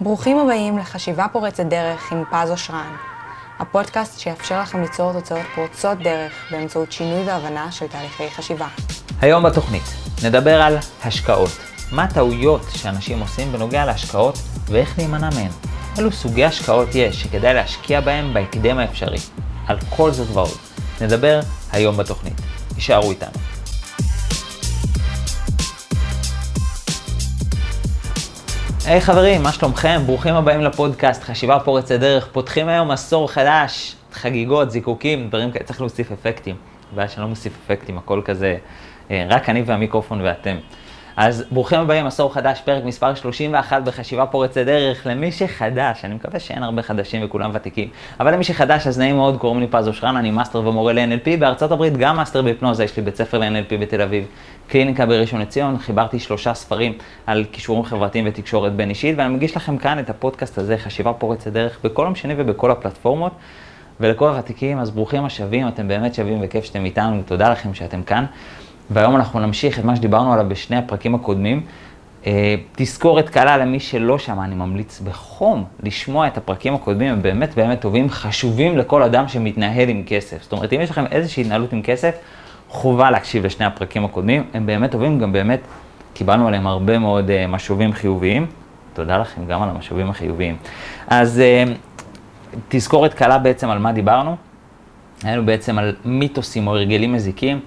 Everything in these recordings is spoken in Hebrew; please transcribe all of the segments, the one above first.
ברוכים הבאים לחשיבה פורצת דרך עם פז אושרן, הפודקאסט שיאפשר לכם ליצור תוצאות פורצות דרך באמצעות שינוי והבנה של תהליכי חשיבה. היום בתוכנית נדבר על השקעות. מה הטעויות שאנשים עושים בנוגע להשקעות ואיך להימנע מהן. אילו סוגי השקעות יש שכדאי להשקיע בהם בהקדם האפשרי. על כל זאת ועוד. נדבר היום בתוכנית. יישארו איתנו. היי hey, חברים, מה שלומכם? ברוכים הבאים לפודקאסט חשיבה פורצת דרך. פותחים היום עשור חדש, חגיגות, זיקוקים, דברים כאלה, צריך להוסיף אפקטים. הבעיה שאני לא מוסיף אפקטים, הכל כזה, אה, רק אני והמיקרופון ואתם. אז ברוכים הבאים, עשור חדש, פרק מספר 31 בחשיבה פורצת דרך. למי שחדש, אני מקווה שאין הרבה חדשים וכולם ותיקים, אבל למי שחדש, אז נעים מאוד, קוראים לי פז אושרן, אני מאסטר ומורה ל-NLP, בארצות הברית גם מאסטר בהיפנוזה, יש לי בית ספר ל-NLP בתל אביב, קליניקה בראשון לציון, חיברתי שלושה ספרים על כישורים חברתיים ותקשורת בין אישית, ואני מגיש לכם כאן את הפודקאסט הזה, חשיבה פורצת דרך, בכל יום שני ובכל הפלטפורמות. ולכל הוותיקים, אז ברוכים השבים, אתם באמת שווים וכיף שאתם איתנו, תודה לכם שאתם כאן. והיום אנחנו נמשיך את מה שדיברנו עליו בשני הפרקים הקודמים. אה, תזכורת קלה למי שלא שמע, אני ממליץ בחום לשמוע את הפרקים הקודמים, הם באמת באמת טובים, חשובים לכל אדם שמתנהל עם כסף. זאת אומרת, אם יש לכם איזושהי התנהלות עם כסף, חובה להקשיב לשני הפרקים הקודמים, הם באמת טובים, גם באמת קיבלנו עליהם הרבה מאוד uh, משובים חיוביים. תודה לכם גם על המשובים החיוביים. אז uh, תזכורת קלה בעצם על מה דיברנו. היינו בעצם על מיתוסים או הרגלים מזיקים.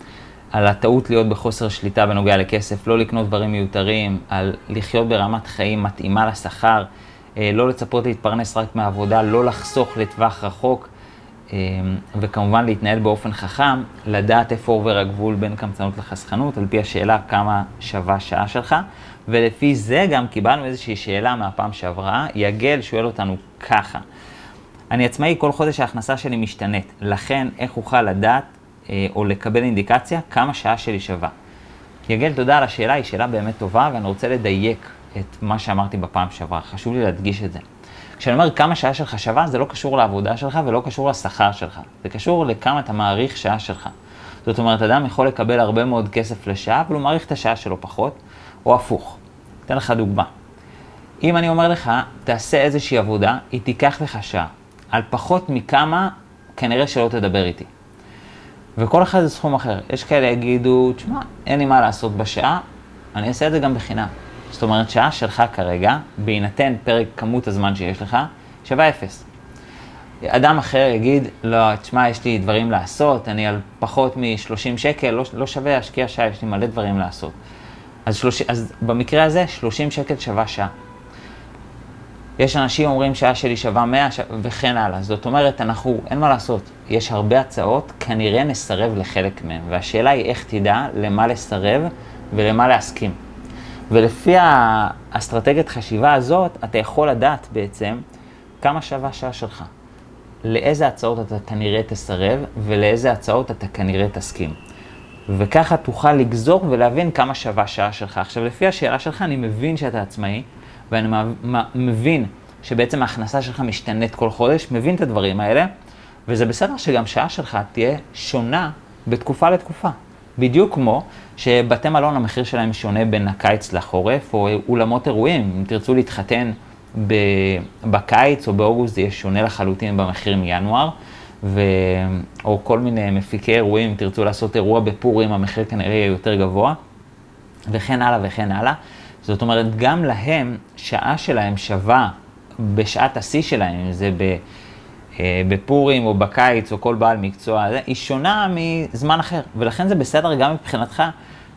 על הטעות להיות בחוסר שליטה בנוגע לכסף, לא לקנות דברים מיותרים, על לחיות ברמת חיים מתאימה לשכר, אה, לא לצפות להתפרנס רק מעבודה, לא לחסוך לטווח רחוק, אה, וכמובן להתנהל באופן חכם, לדעת איפה עובר הגבול בין קמצנות לחסכנות, על פי השאלה כמה שווה שעה שלך, ולפי זה גם קיבלנו איזושהי שאלה מהפעם שעברה, יגל שואל אותנו ככה, אני עצמאי, כל חודש ההכנסה שלי משתנית, לכן איך אוכל לדעת אה, או לקבל אינדיקציה כמה שעה שלי שווה. יגל, תודה על השאלה, היא שאלה באמת טובה, ואני רוצה לדייק את מה שאמרתי בפעם שעברה. חשוב לי להדגיש את זה. כשאני אומר כמה שעה שלך שווה, זה לא קשור לעבודה שלך ולא קשור לשכר שלך. זה קשור לכמה אתה מעריך שעה שלך. זאת אומרת, אדם יכול לקבל הרבה מאוד כסף לשעה, אבל הוא מעריך את השעה שלו פחות, או הפוך. אתן לך דוגמה. אם אני אומר לך, תעשה איזושהי עבודה, היא תיקח לך שעה. על פחות מכמה, כנראה שלא תדבר איתי. וכל אחד זה סכום אחר. יש כאלה יגידו, תשמע, אין לי מה לעשות בשעה, אני אעשה את זה גם בחינם. זאת אומרת, שעה שלך כרגע, בהינתן פרק כמות הזמן שיש לך, שווה אפס. אדם אחר יגיד, לא, תשמע, יש לי דברים לעשות, אני על פחות מ-30 שקל, לא, לא שווה להשקיע שעה, יש לי מלא דברים לעשות. אז, 30, אז במקרה הזה, 30 שקל שווה שעה. יש אנשים אומרים שעה שלי שווה 100 ש... וכן הלאה. זאת אומרת, אנחנו, אין מה לעשות, יש הרבה הצעות, כנראה נסרב לחלק מהן. והשאלה היא איך תדע למה לסרב ולמה להסכים. ולפי האסטרטגיית חשיבה הזאת, אתה יכול לדעת בעצם כמה שווה שעה שלך. לאיזה הצעות אתה כנראה תסרב ולאיזה הצעות אתה כנראה תסכים. וככה תוכל לגזור ולהבין כמה שווה שעה שלך. עכשיו, לפי השאלה שלך, אני מבין שאתה עצמאי, ואני מבין שבעצם ההכנסה שלך משתנית כל חודש, מבין את הדברים האלה, וזה בסדר שגם שעה שלך תהיה שונה בתקופה לתקופה. בדיוק כמו שבתי מלון המחיר שלהם שונה בין הקיץ לחורף, או אולמות אירועים, אם תרצו להתחתן בקיץ או באוגוסט זה יהיה שונה לחלוטין במחיר מינואר, ו... או כל מיני מפיקי אירועים, אם תרצו לעשות אירוע בפורים, המחיר כנראה יהיה יותר גבוה, וכן הלאה וכן הלאה. זאת אומרת, גם להם, שעה שלהם שווה בשעת השיא שלהם, אם זה אה, בפורים או בקיץ או כל בעל מקצוע, היא שונה מזמן אחר. ולכן זה בסדר גם מבחינתך,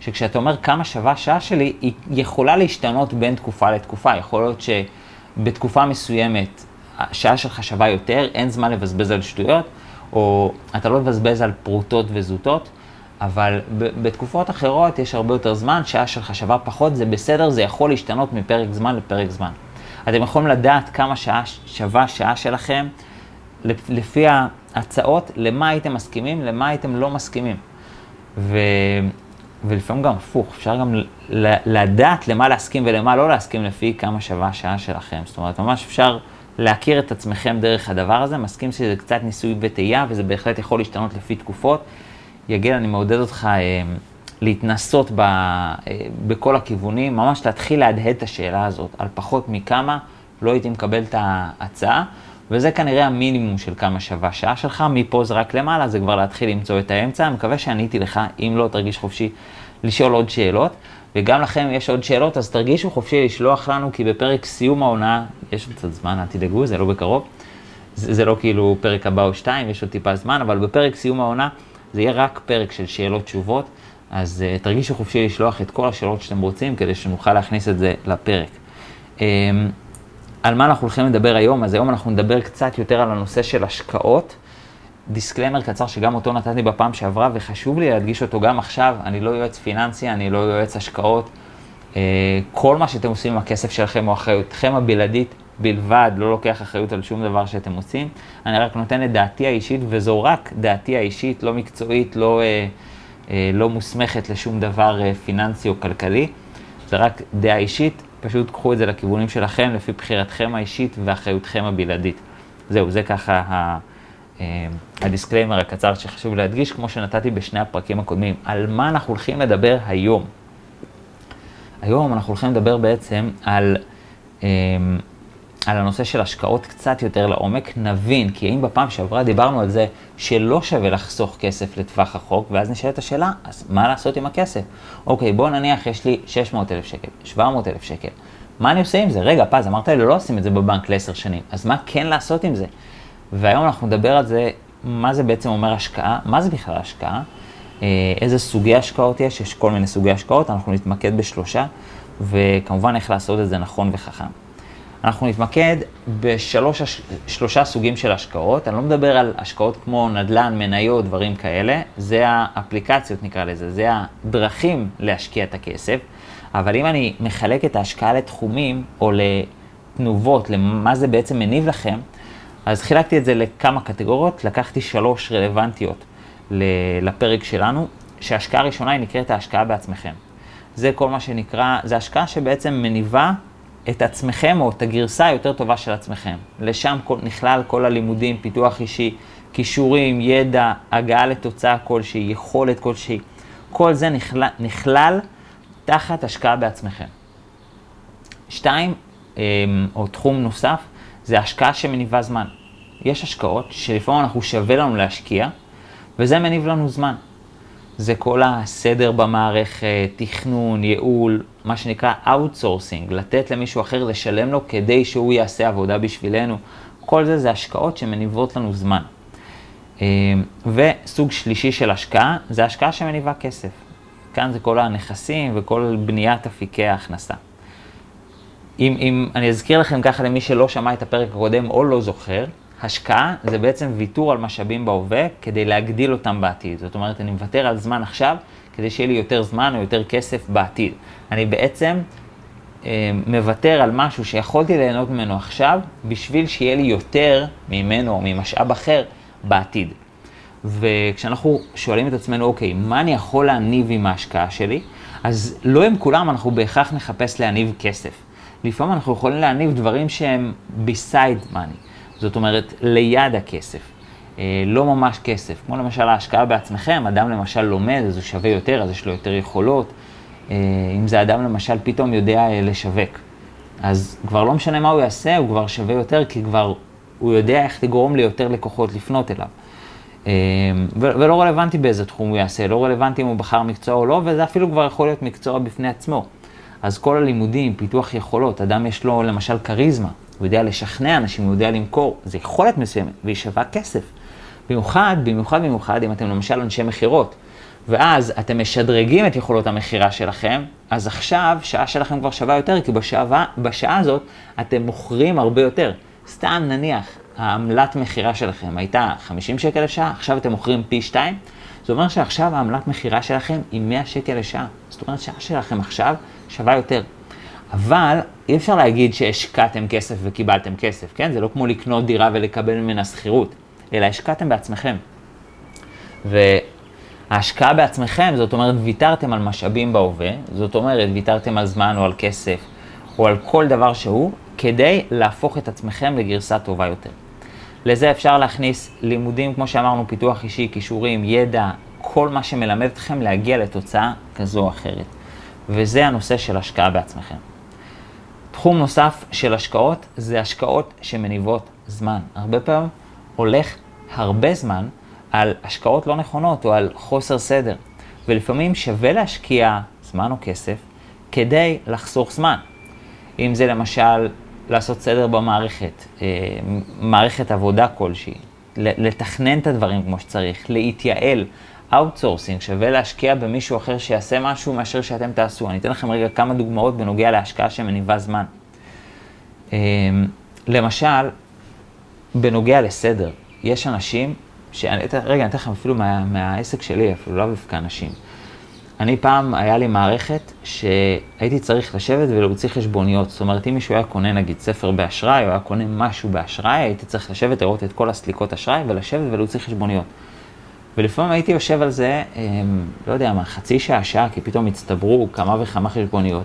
שכשאתה אומר כמה שווה שעה שלי, היא יכולה להשתנות בין תקופה לתקופה. יכול להיות שבתקופה מסוימת השעה שלך שווה יותר, אין זמן לבזבז על שטויות, או אתה לא מבזבז על פרוטות וזוטות. אבל בתקופות אחרות יש הרבה יותר זמן, שעה שלך שווה פחות, זה בסדר, זה יכול להשתנות מפרק זמן לפרק זמן. אתם יכולים לדעת כמה שעה שווה שעה שלכם, לפי ההצעות, למה הייתם מסכימים, למה הייתם לא מסכימים. ו... ולפעמים גם הפוך, אפשר גם לדעת למה להסכים ולמה לא להסכים לפי כמה שווה השעה שלכם. זאת אומרת, ממש אפשר להכיר את עצמכם דרך הדבר הזה, מסכים שזה קצת ניסוי וטעייה, וזה בהחלט יכול להשתנות לפי תקופות. יגיל, אני מעודד אותך אה, להתנסות ב, אה, בכל הכיוונים, ממש להתחיל להדהד את השאלה הזאת, על פחות מכמה לא הייתי מקבל את ההצעה, וזה כנראה המינימום של כמה שווה. שעה שלך, מפה זה רק למעלה, זה כבר להתחיל למצוא את האמצע, אני מקווה שעניתי לך, אם לא, תרגיש חופשי לשאול עוד שאלות, וגם לכם יש עוד שאלות, אז תרגישו חופשי לשלוח לנו, כי בפרק סיום העונה, יש עוד קצת זמן, אל תדאגו, זה לא בקרוב, זה, זה לא כאילו פרק הבא או שתיים, יש עוד טיפה זמן, אבל בפרק סיום העונה, זה יהיה רק פרק של שאלות תשובות, אז uh, תרגישו חופשי לשלוח את כל השאלות שאתם רוצים, כדי שנוכל להכניס את זה לפרק. Um, על מה אנחנו הולכים לדבר היום? אז היום אנחנו נדבר קצת יותר על הנושא של השקעות. דיסקלמר קצר שגם אותו נתתי בפעם שעברה, וחשוב לי להדגיש אותו גם עכשיו, אני לא יועץ פיננסי, אני לא יועץ השקעות. Uh, כל מה שאתם עושים עם הכסף שלכם הוא אחריותכם הבלעדית בלבד, לא לוקח אחריות על שום דבר שאתם עושים. אני רק נותן את דעתי האישית, וזו רק דעתי האישית, לא מקצועית, לא, אה, אה, לא מוסמכת לשום דבר אה, פיננסי או כלכלי. זה רק דעה אישית, פשוט קחו את זה לכיוונים שלכם, לפי בחירתכם האישית ואחריותכם הבלעדית. זהו, זה ככה ה, אה, ה disclaimer הקצר שחשוב להדגיש, כמו שנתתי בשני הפרקים הקודמים. על מה אנחנו הולכים לדבר היום? היום אנחנו הולכים לדבר בעצם על... על הנושא של השקעות קצת יותר לעומק, נבין, כי אם בפעם שעברה דיברנו על זה שלא שווה לחסוך כסף לטווח רחוק, ואז נשאלת השאלה, אז מה לעשות עם הכסף? אוקיי, בוא נניח יש לי 600 אלף שקל, 700 אלף שקל, מה אני עושה עם זה? רגע, פז, אמרת לי לא עושים את זה בבנק לעשר שנים, אז מה כן לעשות עם זה? והיום אנחנו נדבר על זה, מה זה בעצם אומר השקעה, מה זה בכלל השקעה, אה, איזה סוגי השקעות יש, יש כל מיני סוגי השקעות, אנחנו נתמקד בשלושה, וכמובן איך לעשות את זה נכון וחכם. אנחנו נתמקד בשלושה סוגים של השקעות. אני לא מדבר על השקעות כמו נדל"ן, מניות, דברים כאלה, זה האפליקציות נקרא לזה, זה הדרכים להשקיע את הכסף. אבל אם אני מחלק את ההשקעה לתחומים או לתנובות, למה זה בעצם מניב לכם, אז חילקתי את זה לכמה קטגוריות, לקחתי שלוש רלוונטיות לפרק שלנו, שההשקעה הראשונה היא נקראת ההשקעה בעצמכם. זה כל מה שנקרא, זה השקעה שבעצם מניבה את עצמכם או את הגרסה היותר טובה של עצמכם. לשם כל, נכלל כל הלימודים, פיתוח אישי, כישורים, ידע, הגעה לתוצאה כלשהי, יכולת כלשהי. כל זה נכלל, נכלל תחת השקעה בעצמכם. שתיים, אמ, או תחום נוסף, זה השקעה שמניבה זמן. יש השקעות שלפעמים אנחנו שווה לנו להשקיע, וזה מניב לנו זמן. זה כל הסדר במערכת, תכנון, ייעול, מה שנקרא outsourcing, לתת למישהו אחר לשלם לו כדי שהוא יעשה עבודה בשבילנו. כל זה זה השקעות שמניבות לנו זמן. אה, וסוג שלישי של השקעה, זה השקעה שמניבה כסף. כאן זה כל הנכסים וכל בניית אפיקי ההכנסה. אם, אם אני אזכיר לכם ככה למי שלא שמע את הפרק הקודם או לא זוכר, השקעה זה בעצם ויתור על משאבים בהווה כדי להגדיל אותם בעתיד. זאת אומרת, אני מוותר על זמן עכשיו כדי שיהיה לי יותר זמן או יותר כסף בעתיד. אני בעצם אה, מוותר על משהו שיכולתי ליהנות ממנו עכשיו, בשביל שיהיה לי יותר ממנו או ממשאב אחר בעתיד. וכשאנחנו שואלים את עצמנו, אוקיי, מה אני יכול להניב עם ההשקעה שלי? אז לא עם כולם אנחנו בהכרח נחפש להניב כסף. לפעמים אנחנו יכולים להניב דברים שהם beside money. זאת אומרת, ליד הכסף. אה, לא ממש כסף, כמו למשל ההשקעה בעצמכם, אדם למשל לומד, אז הוא שווה יותר, אז יש לו יותר יכולות. אה, אם זה אדם למשל פתאום יודע אה, לשווק, אז כבר לא משנה מה הוא יעשה, הוא כבר שווה יותר, כי כבר הוא יודע איך לגרום ליותר לקוחות לפנות אליו. ולא רלוונטי באיזה תחום הוא יעשה, לא רלוונטי אם הוא בחר מקצוע או לא, וזה אפילו כבר יכול להיות מקצוע בפני עצמו. אז כל הלימודים, פיתוח יכולות, אדם יש לו למשל כריזמה, הוא יודע לשכנע אנשים, הוא יודע למכור, זה יכולת מסוימת, והיא שווה כסף. במיוחד, במיוחד, במיוחד אם אתם למשל אנשי מכירות, ואז אתם משדרגים את יכולות המכירה שלכם, אז עכשיו שעה שלכם כבר שווה יותר, כי בשעה, בשעה הזאת אתם מוכרים הרבה יותר. סתם נניח, העמלת מכירה שלכם הייתה 50 שקל לשעה, עכשיו אתם מוכרים פי 2, זה אומר שעכשיו העמלת מכירה שלכם היא 100 שקל לשעה. זאת אומרת שעה שלכם עכשיו שווה יותר. אבל אי אפשר להגיד שהשקעתם כסף וקיבלתם כסף, כן? זה לא כמו לקנות דירה ולקבל ממנה שכירות, אלא השקעתם בעצמכם. וההשקעה בעצמכם, זאת אומרת, ויתרתם על משאבים בהווה, זאת אומרת, ויתרתם על זמן או על כסף, או על כל דבר שהוא, כדי להפוך את עצמכם לגרסה טובה יותר. לזה אפשר להכניס לימודים, כמו שאמרנו, פיתוח אישי, כישורים, ידע, כל מה שמלמד אתכם להגיע לתוצאה כזו או אחרת. וזה הנושא של השקעה בעצמכם. תחום נוסף של השקעות זה השקעות שמניבות זמן. הרבה פעמים הולך הרבה זמן על השקעות לא נכונות או על חוסר סדר, ולפעמים שווה להשקיע זמן או כסף כדי לחסוך זמן. אם זה למשל לעשות סדר במערכת, אה, מערכת עבודה כלשהי, לתכנן את הדברים כמו שצריך, להתייעל, outsourcing, שווה להשקיע במישהו אחר שיעשה משהו מאשר שאתם תעשו. אני אתן לכם רגע כמה דוגמאות בנוגע להשקעה שמניבה זמן. אה, למשל, בנוגע לסדר, יש אנשים, שאני, רגע, אני אתן לכם אפילו מה, מהעסק שלי, אפילו לא דווקא אנשים. אני פעם, היה לי מערכת שהייתי צריך לשבת ולהוציא חשבוניות. זאת אומרת, אם מישהו היה קונה נגיד ספר באשראי, או היה קונה משהו באשראי, הייתי צריך לשבת, לראות את כל הסליקות אשראי, ולשבת ולהוציא חשבוניות. ולפעמים הייתי יושב על זה, אמ, לא יודע מה, חצי שעה, שעה, כי פתאום הצטברו כמה וכמה חשבוניות.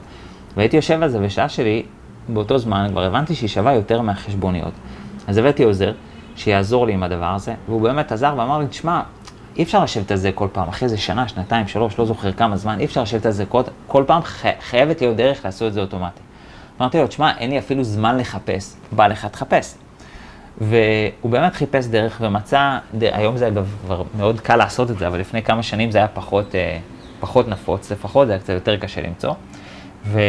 והייתי יושב על זה, ושעה שלי, באותו זמן, כבר הבנתי שהיא שווה יותר מהחשבוניות. אז הבאתי עוזר, שיעזור לי עם הדבר הזה, והוא באמת עזר ואמר לי, תשמע, אי אפשר לשבת על זה כל פעם, אחרי זה שנה, שנתיים, שלוש, לא זוכר כמה זמן, אי אפשר לשבת על זה כל, כל פעם, חי, חייבת להיות דרך לעשות את זה אוטומטי. אמרתי לו, תשמע, אין לי אפילו זמן לחפש, בא לך תחפש. והוא באמת חיפש דרך ומצא, היום זה אגב כבר מאוד קל לעשות את זה, אבל לפני כמה שנים זה היה פחות, אה, פחות נפוץ, לפחות זה היה קצת יותר קשה למצוא. ו...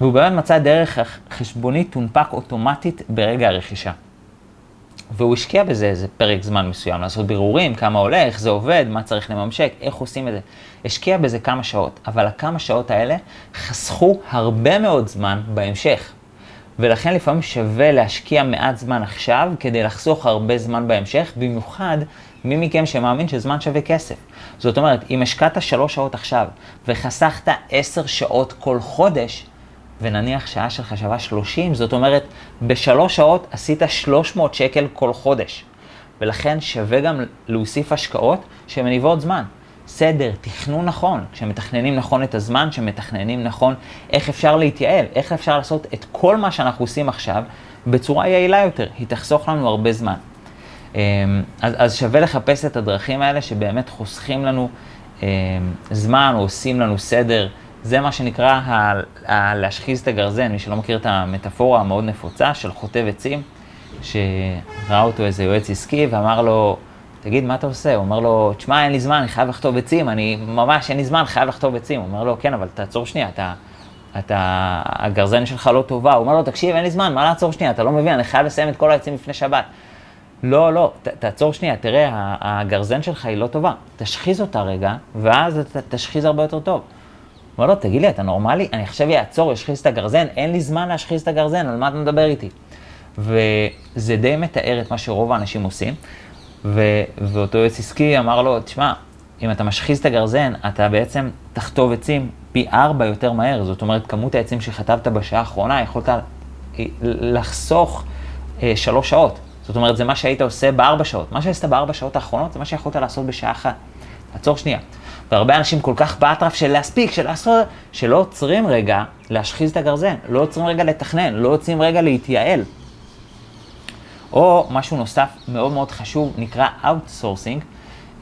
והוא באמת מצא דרך חשבונית תונפק אוטומטית ברגע הרכישה. והוא השקיע בזה איזה פרק זמן מסוים, לעשות בירורים, כמה עולה, איך זה עובד, מה צריך לממשק, איך עושים את זה. השקיע בזה כמה שעות, אבל הכמה שעות האלה חסכו הרבה מאוד זמן בהמשך. ולכן לפעמים שווה להשקיע מעט זמן עכשיו כדי לחסוך הרבה זמן בהמשך, במיוחד מי מכם שמאמין שזמן שווה כסף. זאת אומרת, אם השקעת שלוש שעות עכשיו וחסכת עשר שעות כל חודש, ונניח שעה שלך שווה 30, זאת אומרת, בשלוש שעות עשית 300 שקל כל חודש. ולכן שווה גם להוסיף השקעות שמניבות זמן. סדר, תכנון נכון, כשמתכננים נכון את הזמן, כשמתכננים נכון איך אפשר להתייעל, איך אפשר לעשות את כל מה שאנחנו עושים עכשיו בצורה יעילה יותר, היא תחסוך לנו הרבה זמן. אמ, אז, אז שווה לחפש את הדרכים האלה שבאמת חוסכים לנו אמ, זמן או עושים לנו סדר. זה מה שנקרא ה- ה- להשחיז את הגרזן, מי שלא מכיר את המטאפורה המאוד נפוצה של חוטב עצים, שראה אותו איזה יועץ עסקי ואמר לו, תגיד, מה אתה עושה? הוא אומר לו, תשמע, אין לי זמן, אני חייב לחטוב עצים, אני ממש, אין לי זמן, חייב לחטוב עצים. הוא אומר לו, כן, אבל תעצור שנייה, אתה, אתה, הגרזן שלך לא טובה. הוא אומר לו, תקשיב, אין לי זמן, מה לעצור שנייה? אתה לא מבין, אני חייב לסיים את כל העצים לפני שבת. לא, לא, ת, תעצור שנייה, תראה, הגרזן שלך היא לא טובה. תשחיז אותה רגע, ואז אתה תשחיז הרבה יותר טוב. אומר לו, תגיד לי, אתה נורמלי? אני עכשיו אעצור, אשחיז את הגרזן, אין לי זמן להשחיז את הגרזן, על מה אתה מדבר איתי? וזה די מתאר את מה שרוב האנשים עושים. ו... ואותו יועץ עסקי אמר לו, תשמע, אם אתה משחיז את הגרזן, אתה בעצם תחטוב עצים פי ארבע יותר מהר. זאת אומרת, כמות העצים שחטבת בשעה האחרונה, יכולת לחסוך אה, שלוש שעות. זאת אומרת, זה מה שהיית עושה בארבע שעות. מה שעשית בארבע שעות האחרונות, זה מה שיכולת לעשות בשעה אחת. תעצור שנייה. והרבה אנשים כל כך באטרף של להספיק, של לעשות, שלא עוצרים רגע להשחיז את הגרזן, לא עוצרים רגע לתכנן, לא עוצרים רגע להתייעל. או משהו נוסף מאוד מאוד חשוב, נקרא Outsourcing,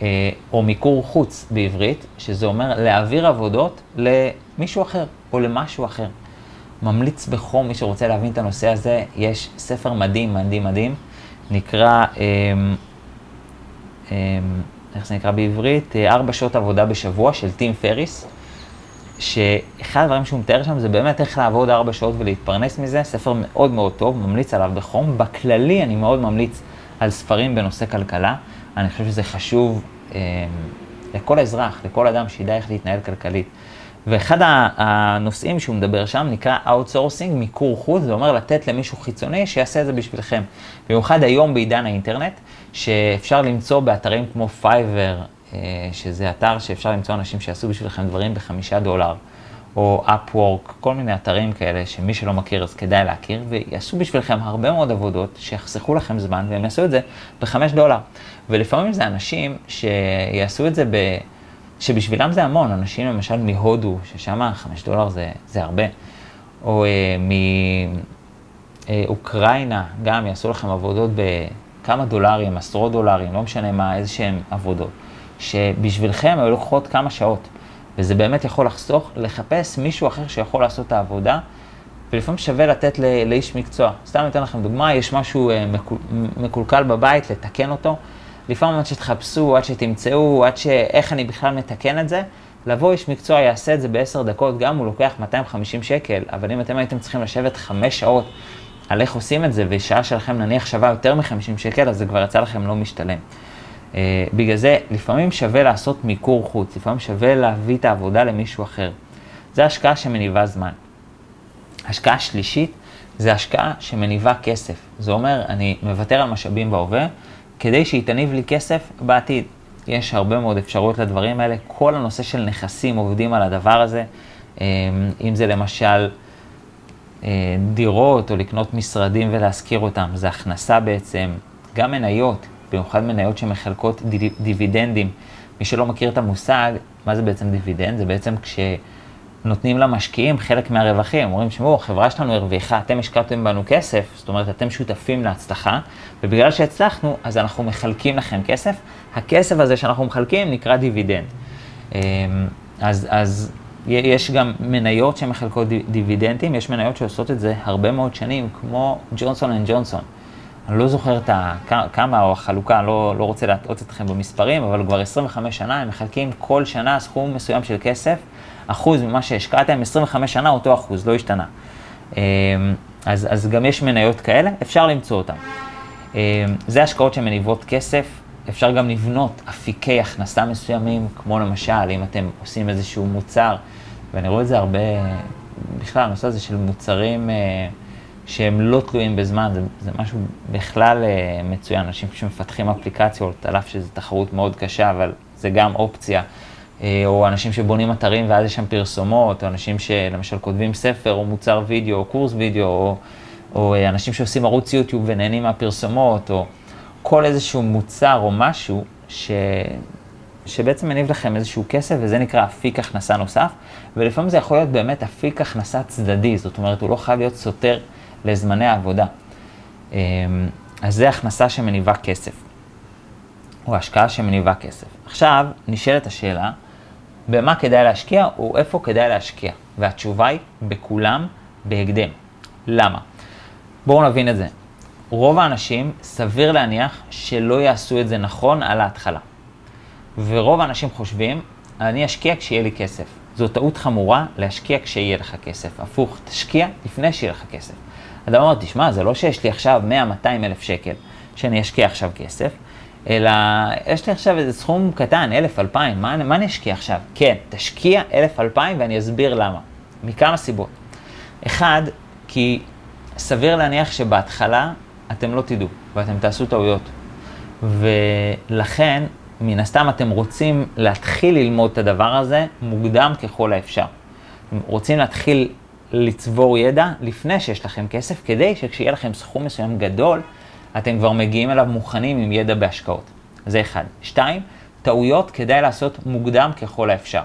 אה, או מיקור חוץ בעברית, שזה אומר להעביר עבודות למישהו אחר או למשהו אחר. ממליץ בחום, מי שרוצה להבין את הנושא הזה, יש ספר מדהים, מדהים, מדהים, נקרא, אה, אה, איך זה נקרא בעברית? אה, ארבע שעות עבודה בשבוע של טים פריס. שאחד הדברים שהוא מתאר שם זה באמת איך לעבוד ארבע שעות ולהתפרנס מזה, ספר מאוד מאוד טוב, ממליץ עליו בחום. בכללי אני מאוד ממליץ על ספרים בנושא כלכלה, אני חושב שזה חשוב אה, לכל אזרח, לכל אדם שידע איך להתנהל כלכלית. ואחד הנושאים שהוא מדבר שם נקרא Outsourcing, מיקור חוץ, זה אומר לתת למישהו חיצוני שיעשה את זה בשבילכם. במיוחד היום בעידן האינטרנט, שאפשר למצוא באתרים כמו Fiverr, אה, שזה אתר שאפשר למצוא אנשים שיעשו בשבילכם דברים בחמישה דולר, או Upwork, כל מיני אתרים כאלה שמי שלא מכיר אז כדאי להכיר, ויעשו בשבילכם הרבה מאוד עבודות שיחסכו לכם זמן, והם יעשו את זה בחמש דולר. ולפעמים זה אנשים שיעשו את זה ב... שבשבילם זה המון, אנשים למשל מהודו, ששם חמש דולר זה, זה הרבה, או אה, מאוקראינה, אה, גם יעשו לכם עבודות בכמה דולרים, עשרות דולרים, לא משנה מה, איזה שהם עבודות. שבשבילכם היו לוקחות כמה שעות. וזה באמת יכול לחסוך, לחפש מישהו אחר שיכול לעשות את העבודה ולפעמים שווה לתת לאיש מקצוע. סתם אתן לכם דוגמה, יש משהו אה, מקולקל בבית, לתקן אותו. לפעמים עד שתחפשו, עד שתמצאו, עד ש... איך אני בכלל מתקן את זה, לבוא איש מקצוע יעשה את זה בעשר דקות, גם הוא לוקח 250 שקל, אבל אם אתם הייתם צריכים לשבת חמש שעות על איך עושים את זה, ושעה שלכם נניח שווה יותר מ-50 שקל, אז זה כבר יצא לכם לא משתלם. Uh, בגלל זה, לפעמים שווה לעשות מיקור חוץ, לפעמים שווה להביא את העבודה למישהו אחר. זה השקעה שמניבה זמן. השקעה שלישית זה השקעה שמניבה כסף. זה אומר, אני מוותר על משאבים בהווה, כדי שהיא תניב לי כסף בעתיד. יש הרבה מאוד אפשרויות לדברים האלה. כל הנושא של נכסים עובדים על הדבר הזה. אמ, אם זה למשל אה, דירות או לקנות משרדים ולהשכיר אותם, זה הכנסה בעצם. גם מניות, במיוחד מניות שמחלקות דיבידנדים. מי שלא מכיר את המושג, מה זה בעצם דיבידנד? זה בעצם כש... נותנים למשקיעים חלק מהרווחים, אומרים, שמעו, החברה שלנו הרוויחה, אתם השקעתם בנו כסף, זאת אומרת, אתם שותפים להצלחה, ובגלל שהצלחנו, אז אנחנו מחלקים לכם כסף. הכסף הזה שאנחנו מחלקים נקרא דיבידנד. אמ, אז, אז יש גם מניות שמחלקות דיבידנדים, יש מניות שעושות את זה הרבה מאוד שנים, כמו ג'ונסון אנד ג'ונסון. אני לא זוכר את ה, כמה או החלוקה, לא, לא רוצה להטעות אתכם במספרים, אבל כבר 25 שנה הם מחלקים כל שנה סכום מסוים של כסף אחוז ממה שהשקעתם, 25 שנה אותו אחוז, לא השתנה. אמ, אז, אז גם יש מניות כאלה, אפשר למצוא אותן. אמ, זה השקעות שמניבות כסף, אפשר גם לבנות אפיקי הכנסה מסוימים, כמו למשל, אם אתם עושים איזשהו מוצר, ואני רואה את זה הרבה, בכלל, הנושא הזה של מוצרים אה, שהם לא תלויים בזמן, זה, זה משהו בכלל אה, מצוין. אנשים שמפתחים אפליקציות, על אף שזו תחרות מאוד קשה, אבל זה גם אופציה. אה, או אנשים שבונים אתרים ואז יש שם פרסומות, או אנשים שלמשל כותבים ספר או מוצר וידאו או קורס וידאו, או, או אה, אנשים שעושים ערוץ יוטיוב ונהנים מהפרסומות, או כל איזשהו מוצר או משהו ש... שבעצם מניב לכם איזשהו כסף, וזה נקרא אפיק הכנסה נוסף, ולפעמים זה יכול להיות באמת אפיק הכנסה צדדי, זאת אומרת, הוא לא חייב להיות סותר לזמני העבודה. אה, אז זה הכנסה שמניבה כסף, או השקעה שמניבה כסף. עכשיו, נשאלת השאלה, במה כדאי להשקיע או איפה כדאי להשקיע. והתשובה היא, בכולם, בהקדם. למה? בואו נבין את זה. רוב האנשים, סביר להניח שלא יעשו את זה נכון על ההתחלה. ורוב האנשים חושבים, אני אשקיע כשיהיה לי כסף. זו טעות חמורה להשקיע כשיהיה לך כסף. הפוך, תשקיע לפני שיהיה לך כסף. אדם אומר, תשמע, זה לא שיש לי עכשיו 100-200 אלף שקל שאני אשקיע עכשיו כסף, אלא יש לי עכשיו איזה סכום קטן, אלף, אלפיים, מה, מה אני אשקיע עכשיו? כן, תשקיע אלף, אלפיים ואני אסביר למה. מכמה סיבות. אחד, כי סביר להניח שבהתחלה אתם לא תדעו ואתם תעשו טעויות. ולכן, מן הסתם אתם רוצים להתחיל ללמוד את הדבר הזה מוקדם ככל האפשר. אתם רוצים להתחיל לצבור ידע לפני שיש לכם כסף, כדי שכשיהיה לכם סכום מסוים גדול, אתם כבר מגיעים אליו מוכנים עם ידע בהשקעות. זה אחד. שתיים, טעויות כדאי לעשות מוקדם ככל האפשר.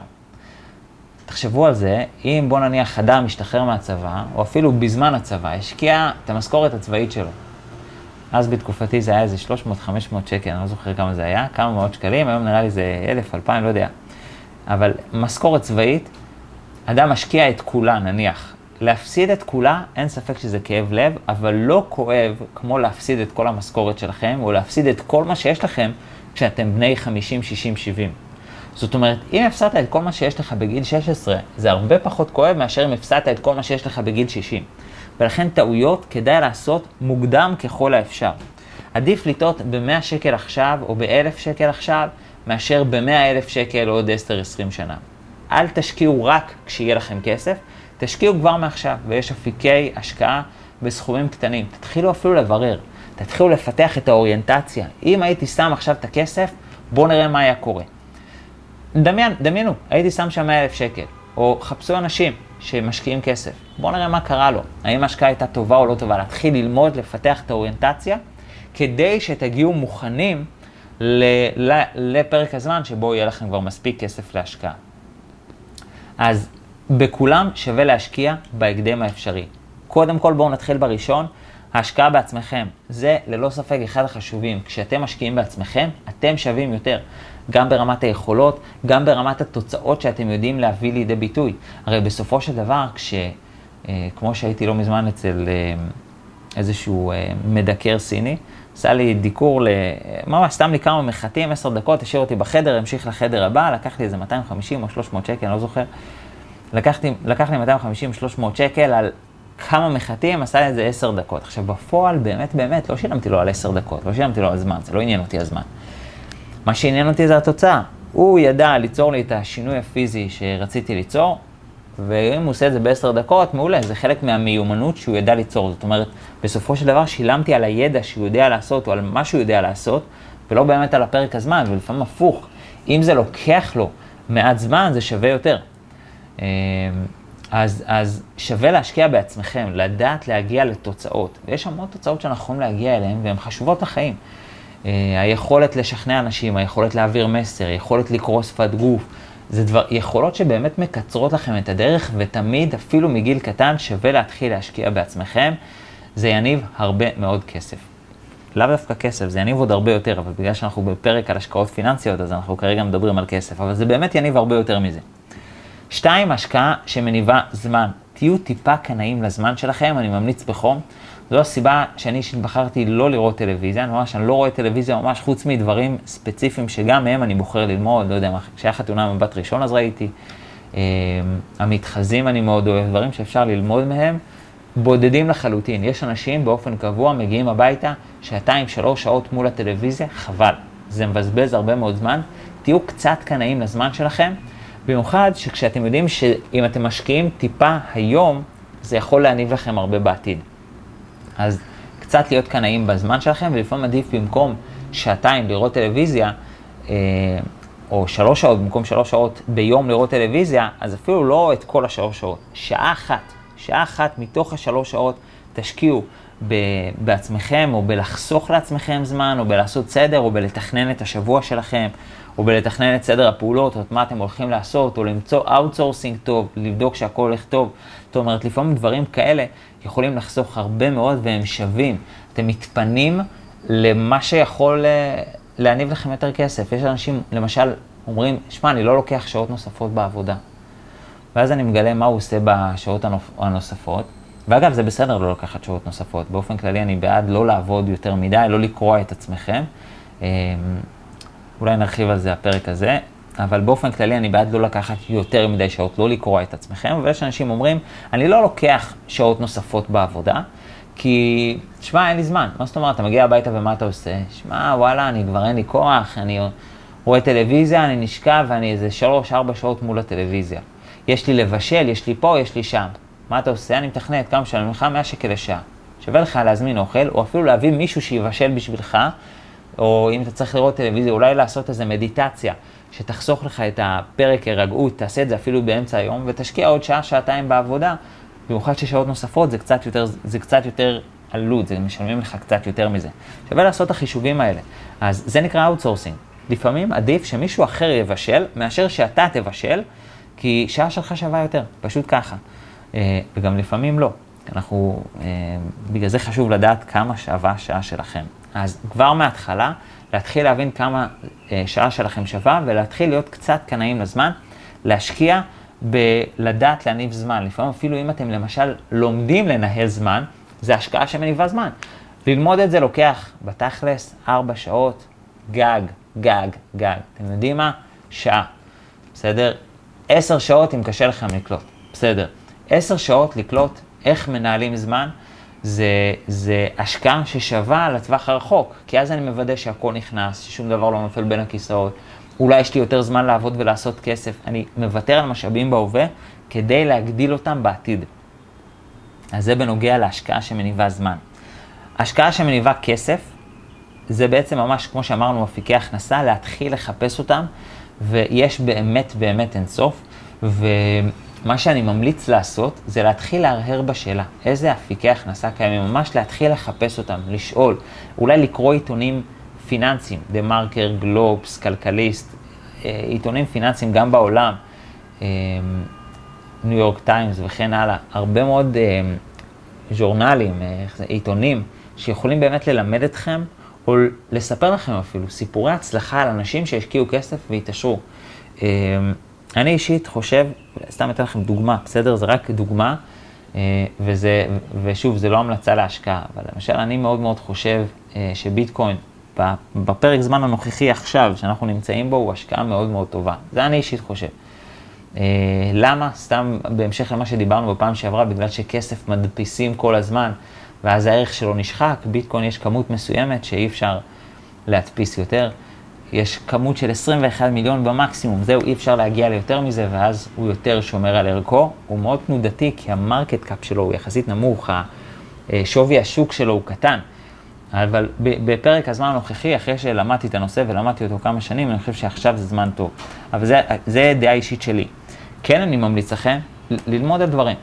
תחשבו על זה, אם בוא נניח אדם משתחרר מהצבא, או אפילו בזמן הצבא, השקיע את המשכורת הצבאית שלו. אז בתקופתי זה היה איזה 300-500 שקל, אני לא זוכר כמה זה היה, כמה מאות שקלים, היום נראה לי זה 1,000, 2,000, לא יודע. אבל משכורת צבאית, אדם משקיע את כולה, נניח, להפסיד את כולה, אין ספק שזה כאב לב, אבל לא כואב כמו להפסיד את כל המשכורת שלכם, או להפסיד את כל מה שיש לכם כשאתם בני 50, 60, 70. זאת אומרת, אם הפסדת את כל מה שיש לך בגיל 16, זה הרבה פחות כואב מאשר אם הפסדת את כל מה שיש לך בגיל 60. ולכן טעויות כדאי לעשות מוקדם ככל האפשר. עדיף לטעות ב-100 שקל עכשיו או ב-1,000 שקל עכשיו, מאשר ב-100,000 שקל עוד 10-20 שנה. אל תשקיעו רק כשיהיה לכם כסף, תשקיעו כבר מעכשיו, ויש אפיקי השקעה בסכומים קטנים. תתחילו אפילו לברר, תתחילו לפתח את האוריינטציה. אם הייתי שם עכשיו את הכסף, בואו נראה מה היה קורה. דמיין, דמיינו, הייתי שם שם 100 אלף שקל, או חפשו אנשים שמשקיעים כסף. בואו נראה מה קרה לו, האם ההשקעה הייתה טובה או לא טובה. להתחיל ללמוד, לפתח את האוריינטציה, כדי שתגיעו מוכנים לפרק הזמן שבו יהיה לכם כבר מספיק כסף להשקעה. אז בכולם שווה להשקיע בהקדם האפשרי. קודם כל בואו נתחיל בראשון, ההשקעה בעצמכם. זה ללא ספק אחד החשובים. כשאתם משקיעים בעצמכם, אתם שווים יותר. גם ברמת היכולות, גם ברמת התוצאות שאתם יודעים להביא לידי ביטוי. הרי בסופו של דבר, כש... כמו שהייתי לא מזמן אצל איזשהו מדקר סיני, עשה לי דיקור, ממש סתם לי כמה מחטים, עשר דקות, השאיר אותי בחדר, המשיך לחדר הבא, לקח לי איזה 250 או 300 שקל, אני לא זוכר. לקחתי, לקח לי 250-300 שקל על כמה מחטים, עשה לי איזה 10 דקות. עכשיו, בפועל, באמת, באמת, לא שילמתי לו על 10 דקות, לא שילמתי לו על זמן, זה לא עניין אותי הזמן. מה שעניין אותי זה התוצאה. הוא ידע ליצור לי את השינוי הפיזי שרציתי ליצור, ואם הוא עושה את זה בעשר דקות, מעולה, זה חלק מהמיומנות שהוא ידע ליצור. זאת אומרת, בסופו של דבר שילמתי על הידע שהוא יודע לעשות, או על מה שהוא יודע לעשות, ולא באמת על הפרק הזמן, ולפעמים הפוך. אם זה לוקח לו מעט זמן, זה שווה יותר. אמ, אז, אז שווה להשקיע בעצמכם, לדעת להגיע לתוצאות. ויש המון תוצאות שאנחנו יכולים להגיע אליהן, והן חשובות לחיים. אה, היכולת לשכנע אנשים, היכולת להעביר מסר, היכולת לקרוא שפת גוף, זה דבר, יכולות שבאמת מקצרות לכם את הדרך, ותמיד, אפילו מגיל קטן, שווה להתחיל להשקיע בעצמכם. זה יניב הרבה מאוד כסף. לאו דווקא כסף, זה יניב עוד הרבה יותר, אבל בגלל שאנחנו בפרק על השקעות פיננסיות, אז אנחנו כרגע מדברים על כסף, אבל זה באמת יניב הרבה יותר מזה. שתיים, השקעה שמניבה זמן. תהיו טיפה קנאים לזמן שלכם, אני ממליץ בחום. זו הסיבה שאני בחרתי לא לראות טלוויזיה, ממש, אני לא רואה טלוויזיה ממש חוץ מדברים ספציפיים שגם מהם אני בוחר ללמוד, לא יודע מה, כשהיה חתונה מבט ראשון אז ראיתי. אה, המתחזים אני מאוד אוהב, דברים שאפשר ללמוד מהם, בודדים לחלוטין. יש אנשים באופן קבוע מגיעים הביתה, שעתיים, שלוש שעות מול הטלוויזיה, חבל. זה מבזבז הרבה מאוד זמן. תהיו קצת קנאים לזמן שלכם, במיוחד שכשאתם יודעים שאם אתם משקיעים טיפה היום, זה יכול להניב לכם הרבה בעתיד. אז קצת להיות קנאים בזמן שלכם, ולפעמים עדיף במקום שעתיים לראות טלוויזיה, אה, או שלוש שעות במקום שלוש שעות ביום לראות טלוויזיה, אז אפילו לא את כל השלוש שעות, שעה אחת, שעה אחת מתוך השלוש שעות תשקיעו בעצמכם, או בלחסוך לעצמכם זמן, או בלעשות סדר, או בלתכנן את השבוע שלכם, או בלתכנן את סדר הפעולות, או את מה אתם הולכים לעשות, או למצוא outsourcing טוב, לבדוק שהכל הולך טוב. זאת אומרת, לפעמים דברים כאלה יכולים לחסוך הרבה מאוד והם שווים. אתם מתפנים למה שיכול אה, להניב לכם יותר כסף. יש אנשים, למשל, אומרים, שמע, אני לא לוקח שעות נוספות בעבודה. ואז אני מגלה מה הוא עושה בשעות הנוספות. ואגב, זה בסדר לא לקחת שעות נוספות. באופן כללי אני בעד לא לעבוד יותר מדי, לא לקרוע את עצמכם. אולי נרחיב על זה הפרק הזה, אבל באופן כללי אני בעד לא לקחת יותר מדי שעות, לא לקרוע את עצמכם, אבל יש אנשים אומרים, אני לא לוקח שעות נוספות בעבודה, כי, שמע, אין לי זמן. מה זאת אומרת, אתה מגיע הביתה ומה אתה עושה? שמע, וואלה, אני כבר אין לי כוח, אני רואה טלוויזיה, אני נשכב ואני איזה שלוש-ארבע שעות מול הטלוויזיה. יש לי לבשל, יש לי פה, יש לי שם. מה אתה עושה? אני מתכנת כמה שנים ממך 100 שקל לשעה. שווה לך להזמין אוכל, או אפילו להביא מישהו שיבשל בשבילך, או אם אתה צריך לראות טלוויזיה, אולי לעשות איזה מדיטציה, שתחסוך לך את הפרק הרגעות, תעשה את זה אפילו באמצע היום, ותשקיע עוד שעה, שעתיים בעבודה, במיוחד ששעות נוספות זה קצת יותר, זה קצת יותר עלות, זה משלמים לך קצת יותר מזה. שווה לעשות את החישובים האלה. אז זה נקרא outsourcing. לפעמים עדיף שמישהו אחר יבשל, מאשר שאתה תבשל, כי שעה שלך שווה יותר, פשוט ככה. אה, וגם לפעמים לא. אנחנו, אה, בגלל זה חשוב לדעת כמה שווה שעה שלכם. אז כבר מההתחלה, להתחיל להבין כמה אה, שעה שלכם שווה, ולהתחיל להיות קצת קנאים לזמן, להשקיע בלדעת להניב זמן. לפעמים אפילו אם אתם למשל לומדים לנהל זמן, זה השקעה שמניבה זמן. ללמוד את זה לוקח בתכלס ארבע שעות, גג, גג, גג. אתם יודעים מה? שעה. בסדר? עשר שעות אם קשה לכם לקלוט. בסדר. עשר שעות לקלוט איך מנהלים זמן, זה, זה השקעה ששווה לטווח הרחוק, כי אז אני מוודא שהכל נכנס, ששום דבר לא נופל בין הכיסאות. אולי יש לי יותר זמן לעבוד ולעשות כסף. אני מוותר על משאבים בהווה כדי להגדיל אותם בעתיד. אז זה בנוגע להשקעה שמניבה זמן. השקעה שמניבה כסף, זה בעצם ממש, כמו שאמרנו, אפיקי הכנסה, להתחיל לחפש אותם, ויש באמת באמת אינסוף. ו... מה שאני ממליץ לעשות זה להתחיל להרהר בשאלה, איזה אפיקי הכנסה קיימים, ממש להתחיל לחפש אותם, לשאול, אולי לקרוא עיתונים פיננסיים, דה מרקר, גלובס, כלכליסט, אה, עיתונים פיננסיים גם בעולם, ניו יורק טיימס וכן הלאה, הרבה מאוד אה, ז'ורנלים, אה, עיתונים, שיכולים באמת ללמד אתכם, או לספר לכם אפילו סיפורי הצלחה על אנשים שהשקיעו כסף והתעשרו. אני אישית חושב, סתם אתן לכם דוגמה, בסדר? זה רק דוגמה. וזה, ושוב, זה לא המלצה להשקעה, אבל למשל אני מאוד מאוד חושב שביטקוין בפרק זמן הנוכחי עכשיו, שאנחנו נמצאים בו, הוא השקעה מאוד מאוד טובה. זה אני אישית חושב. אה, למה? סתם בהמשך למה שדיברנו בפעם שעברה, בגלל שכסף מדפיסים כל הזמן, ואז הערך שלו נשחק, ביטקוין יש כמות מסוימת שאי אפשר להדפיס יותר. יש כמות של 21 מיליון במקסימום, זהו, אי אפשר להגיע ליותר מזה, ואז הוא יותר שומר על ערכו. הוא מאוד תנודתי, כי ה market cap שלו הוא יחסית נמוך, שווי השוק שלו הוא קטן. אבל בפרק הזמן הנוכחי, אחרי שלמדתי את הנושא ולמדתי אותו כמה שנים, אני חושב שעכשיו זה זמן טוב. אבל זה, זה דעה אישית שלי. כן, אני ממליץ לכם ללמוד על דברים.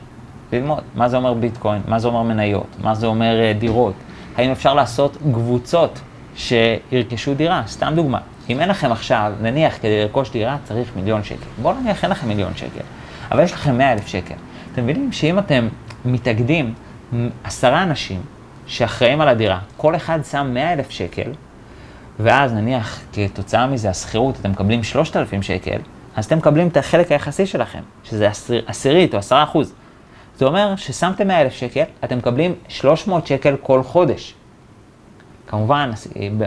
ללמוד מה זה אומר ביטקוין, מה זה אומר מניות, מה זה אומר uh, דירות. האם אפשר לעשות קבוצות שירכשו דירה? סתם דוגמה. אם אין לכם עכשיו, נניח כדי לרכוש דירה צריך מיליון שקל. בואו נניח אין לכם מיליון שקל, אבל יש לכם מאה אלף שקל. אתם מבינים שאם אתם מתאגדים עשרה אנשים, שאחראים על הדירה, כל אחד שם 100 אלף שקל, ואז נניח כתוצאה מזה השכירות אתם מקבלים 3,000 שקל, אז אתם מקבלים את החלק היחסי שלכם, שזה עשיר, עשירית או 10 אחוז. זה אומר ששמתם 100 אלף שקל, אתם מקבלים 300 שקל כל חודש. כמובן,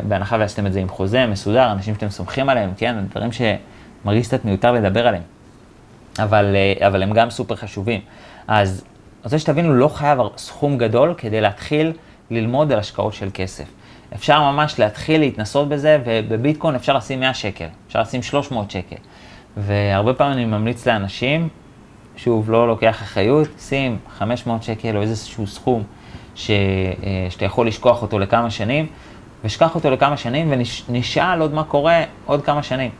בהנחה ועשיתם את זה עם חוזה מסודר, אנשים שאתם סומכים עליהם, כן, דברים שמרגיש קצת מיותר לדבר עליהם. אבל, אה, אבל הם גם סופר חשובים. אז אני רוצה שתבינו, לא חייב סכום גדול כדי להתחיל ללמוד על השקעות של כסף. אפשר ממש להתחיל להתנסות בזה, ובביטקוין אפשר לשים 100 שקל, אפשר לשים 300 שקל. והרבה פעמים אני ממליץ לאנשים, שוב, לא לוקח אחריות, שים 500 שקל או איזשהו סכום ש, אה, שאתה יכול לשכוח אותו לכמה שנים, ושכח אותו לכמה שנים ונשאל עוד מה קורה עוד כמה שנים.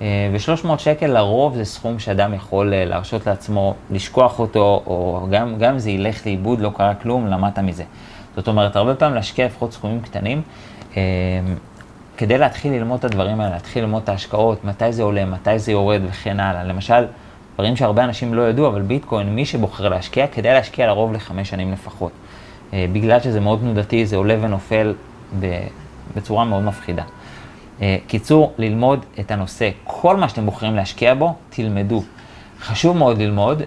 אה, ו-300 שקל לרוב זה סכום שאדם יכול אה, להרשות לעצמו לשכוח אותו, או גם, אם זה ילך לאיבוד, לא קרה כלום, למדת מזה. זאת אומרת, הרבה פעמים להשקיע לפחות סכומים קטנים, כדי להתחיל ללמוד את הדברים האלה, להתחיל ללמוד את ההשקעות, מתי זה עולה, מתי זה יורד וכן הלאה. למשל, דברים שהרבה אנשים לא ידעו, אבל ביטקוין, מי שבוחר להשקיע, כדאי להשקיע לרוב לחמש שנים לפחות. אה, בגלל שזה מאוד תנודתי, זה עולה ונופל בצורה מאוד מפחידה. אה, קיצור, ללמוד את הנושא. כל מה שאתם בוחרים להשקיע בו, תלמדו. חשוב מאוד ללמוד.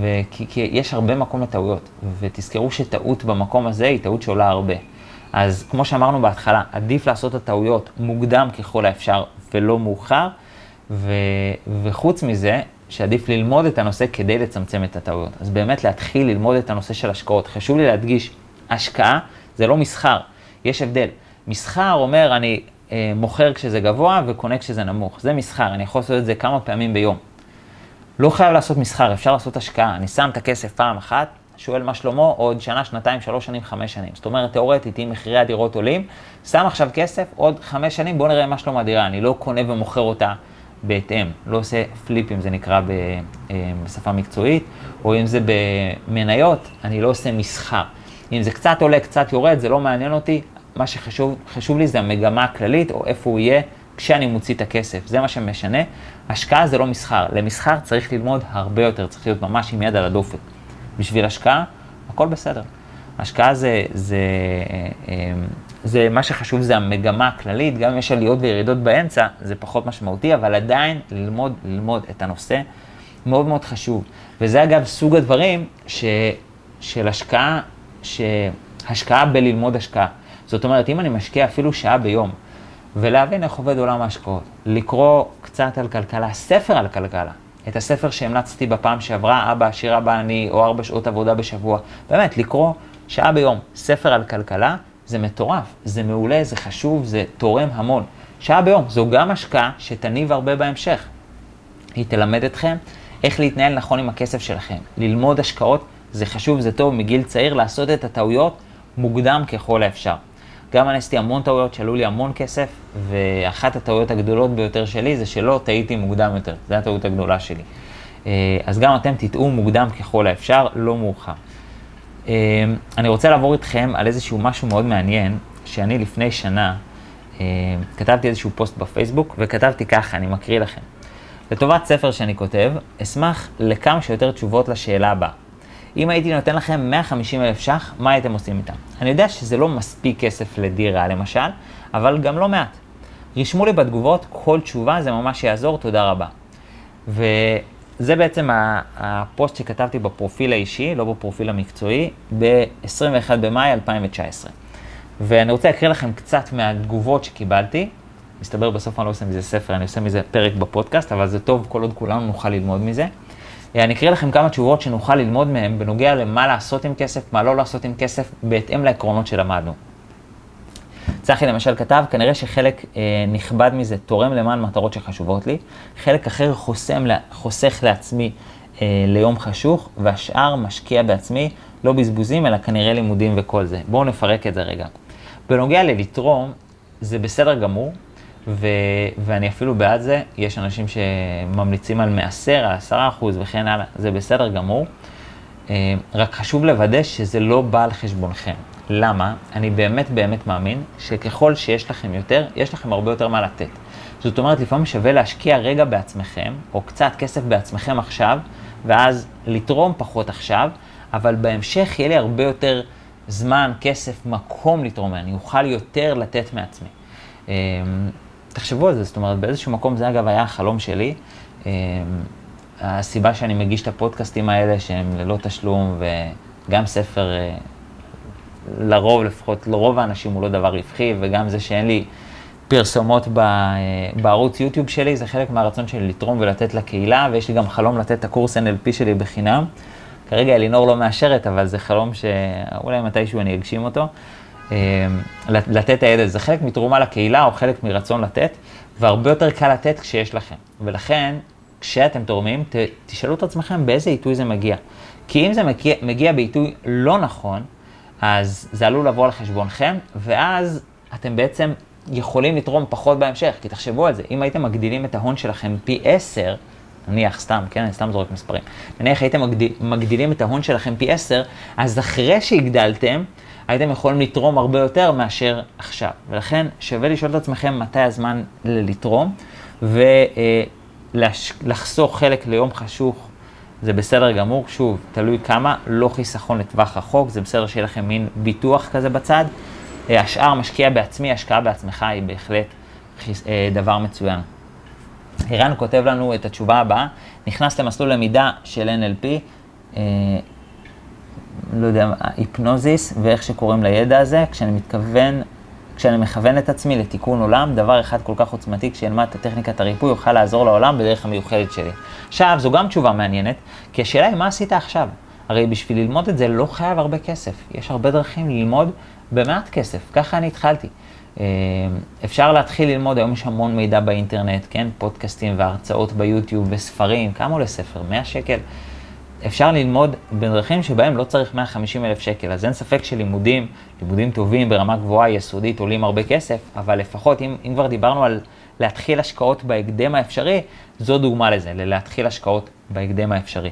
וכי יש הרבה מקום לטעויות, ותזכרו שטעות במקום הזה היא טעות שעולה הרבה. אז כמו שאמרנו בהתחלה, עדיף לעשות את הטעויות מוקדם ככל האפשר ולא מאוחר, ו, וחוץ מזה, שעדיף ללמוד את הנושא כדי לצמצם את הטעויות. אז באמת להתחיל ללמוד את הנושא של השקעות. חשוב לי להדגיש, השקעה זה לא מסחר, יש הבדל. מסחר אומר, אני אה, מוכר כשזה גבוה וקונה כשזה נמוך. זה מסחר, אני יכול לעשות את זה כמה פעמים ביום. לא חייב לעשות מסחר, אפשר לעשות השקעה. אני שם את הכסף פעם אחת, שואל מה שלמה, עוד שנה, שנתיים, שלוש שנים, חמש שנים. זאת אומרת, תאורטית, אם מחירי הדירות עולים, שם עכשיו כסף, עוד חמש שנים, בואו נראה מה שלמה הדירה. אני לא קונה ומוכר אותה בהתאם, לא עושה פליפים, זה נקרא אה, בשפה מקצועית, או אם זה במניות, אני לא עושה מסחר. אם זה קצת עולה, קצת יורד, זה לא מעניין אותי, מה שחשוב לי זה המגמה הכללית, או איפה הוא יהיה כשאני מוציא את הכסף, זה מה שמשנה. השקעה זה לא מסחר, למסחר צריך ללמוד הרבה יותר, צריך להיות ממש עם יד על הדופק. בשביל השקעה, הכל בסדר. השקעה זה, זה, אה, זה, מה שחשוב זה המגמה הכללית, גם אם יש עליות וירידות באמצע, זה פחות משמעותי, אבל עדיין ללמוד, ללמוד את הנושא מאוד מאוד חשוב. וזה אגב סוג הדברים ש, של השקעה, שהשקעה בללמוד השקעה. זאת אומרת, אם אני משקיע אפילו שעה ביום, ולהבין איך עובד עולם ההשקעות. לקרוא קצת על כלכלה, ספר על כלכלה. את הספר שהמלצתי בפעם שעברה, אבא עשיר אבא אני, או ארבע שעות עבודה בשבוע. באמת, לקרוא שעה ביום ספר על כלכלה, זה מטורף, זה מעולה, זה חשוב, זה תורם המון. שעה ביום, זו גם השקעה שתניב הרבה בהמשך. היא תלמד אתכם איך להתנהל נכון עם הכסף שלכם. ללמוד השקעות זה חשוב, זה טוב, מגיל צעיר לעשות את הטעויות מוקדם ככל האפשר. גם אני עשיתי המון טעויות שעלו לי המון כסף, ואחת הטעויות הגדולות ביותר שלי זה שלא טעיתי מוקדם יותר, זו הטעות הגדולה שלי. אה, אז גם אתם תטעו מוקדם ככל האפשר, לא מאוחר. אה, אני רוצה לעבור איתכם על איזשהו משהו מאוד מעניין, שאני לפני שנה אה, כתבתי איזשהו פוסט בפייסבוק, וכתבתי ככה, אני מקריא לכם. לטובת ספר שאני כותב, אשמח לכמה שיותר תשובות לשאלה הבאה. אם הייתי נותן לכם 150 אלף ש"ח, מה הייתם עושים איתם? אני יודע שזה לא מספיק כסף לדירה למשל, אבל גם לא מעט. רשמו לי בתגובות כל תשובה, זה ממש יעזור, תודה רבה. ו... זה בעצם הפוסט שכתבתי בפרופיל האישי, לא בפרופיל המקצועי, ב-21 במאי 2019. ואני רוצה להקריא לכם קצת מהתגובות שקיבלתי. מסתבר בסוף אני לא עושה מזה ספר, אני עושה מזה פרק בפודקאסט, אבל זה טוב כל עוד כולנו נוכל ללמוד מזה. אני אקריא לכם כמה תשובות שנוכל ללמוד מהן בנוגע למה לעשות עם כסף, מה לא לעשות עם כסף, בהתאם לעקרונות שלמדנו. צחי למשל כתב, כנראה שחלק אה, נכבד מזה תורם למען מטרות שחשובות לי, חלק אחר חוסם, חוסך לעצמי אה, ליום חשוך, והשאר משקיע בעצמי, לא בזבוזים, אלא כנראה לימודים וכל זה. בואו נפרק את זה רגע. בנוגע ללתרום, זה בסדר גמור, ו- ואני אפילו בעד זה, יש אנשים שממליצים על מעשר, על עשרה אחוז וכן הלאה, זה בסדר גמור. אה, רק חשוב לוודא שזה לא בא על חשבונכם. למה? אני באמת באמת מאמין שככל שיש לכם יותר, יש לכם הרבה יותר מה לתת. זאת אומרת, לפעמים שווה להשקיע רגע בעצמכם, או קצת כסף בעצמכם עכשיו, ואז לתרום פחות עכשיו, אבל בהמשך יהיה לי הרבה יותר זמן, כסף, מקום לתרום, אני אוכל יותר לתת מעצמי. אמ, תחשבו על זה, זאת אומרת, באיזשהו מקום זה אגב היה החלום שלי. אמ, הסיבה שאני מגיש את הפודקאסטים האלה, שהם ללא תשלום, וגם ספר אה, לרוב לפחות, לרוב האנשים הוא לא דבר רווחי, וגם זה שאין לי פרסומות ב, אה, בערוץ יוטיוב שלי, זה חלק מהרצון שלי לתרום ולתת לקהילה, ויש לי גם חלום לתת את הקורס NLP שלי בחינם. כרגע אלינור לא מאשרת, אבל זה חלום שאולי מתישהו אני אגשים אותו. אה, לתת את הידע, זה חלק מתרומה לקהילה או חלק מרצון לתת, והרבה יותר קל לתת כשיש לכם. ולכן, כשאתם תורמים, תשאלו את עצמכם באיזה עיתוי זה מגיע. כי אם זה מגיע, מגיע בעיתוי לא נכון, אז זה עלול לבוא על חשבונכם, ואז אתם בעצם יכולים לתרום פחות בהמשך, כי תחשבו על זה, אם הייתם מגדילים את ההון שלכם פי 10, נניח סתם, כן, אני סתם זורק מספרים, נניח הייתם מגדיל, מגדילים את ההון שלכם פי 10, אז אחרי שהגדלתם, הייתם יכולים לתרום הרבה יותר מאשר עכשיו. ולכן שווה לשאול את עצמכם מתי הזמן לתרום, ולחסוך חלק ליום חשוך זה בסדר גמור, שוב, תלוי כמה, לא חיסכון לטווח רחוק, זה בסדר שיהיה לכם מין ביטוח כזה בצד. אה, השאר משקיע בעצמי, השקעה בעצמך היא בהחלט אה, דבר מצוין. ערן כותב לנו את התשובה הבאה, נכנס למסלול למידה של NLP, אה, לא יודע, היפנוזיס ואיך שקוראים לידע הזה, כשאני מתכוון כשאני מכוון את עצמי לתיקון עולם, דבר אחד כל כך עוצמתי, כשאלמד את הטכניקת הריפוי, יוכל לעזור לעולם בדרך המיוחדת שלי. עכשיו, זו גם תשובה מעניינת, כי השאלה היא מה עשית עכשיו? הרי בשביל ללמוד את זה לא חייב הרבה כסף. יש הרבה דרכים ללמוד במעט כסף, ככה אני התחלתי. אה, אפשר להתחיל ללמוד, היום יש המון מידע באינטרנט, כן? פודקאסטים והרצאות ביוטיוב וספרים, כמה עולה ספר? 100 שקל? אפשר ללמוד בדרכים שבהם לא צריך 150 אלף שקל. אז אין ספק שלימודים, לימודים טובים ברמה גבוהה, יסודית, עולים הרבה כסף, אבל לפחות, אם, אם כבר דיברנו על להתחיל השקעות בהקדם האפשרי, זו דוגמה לזה, ללהתחיל השקעות בהקדם האפשרי.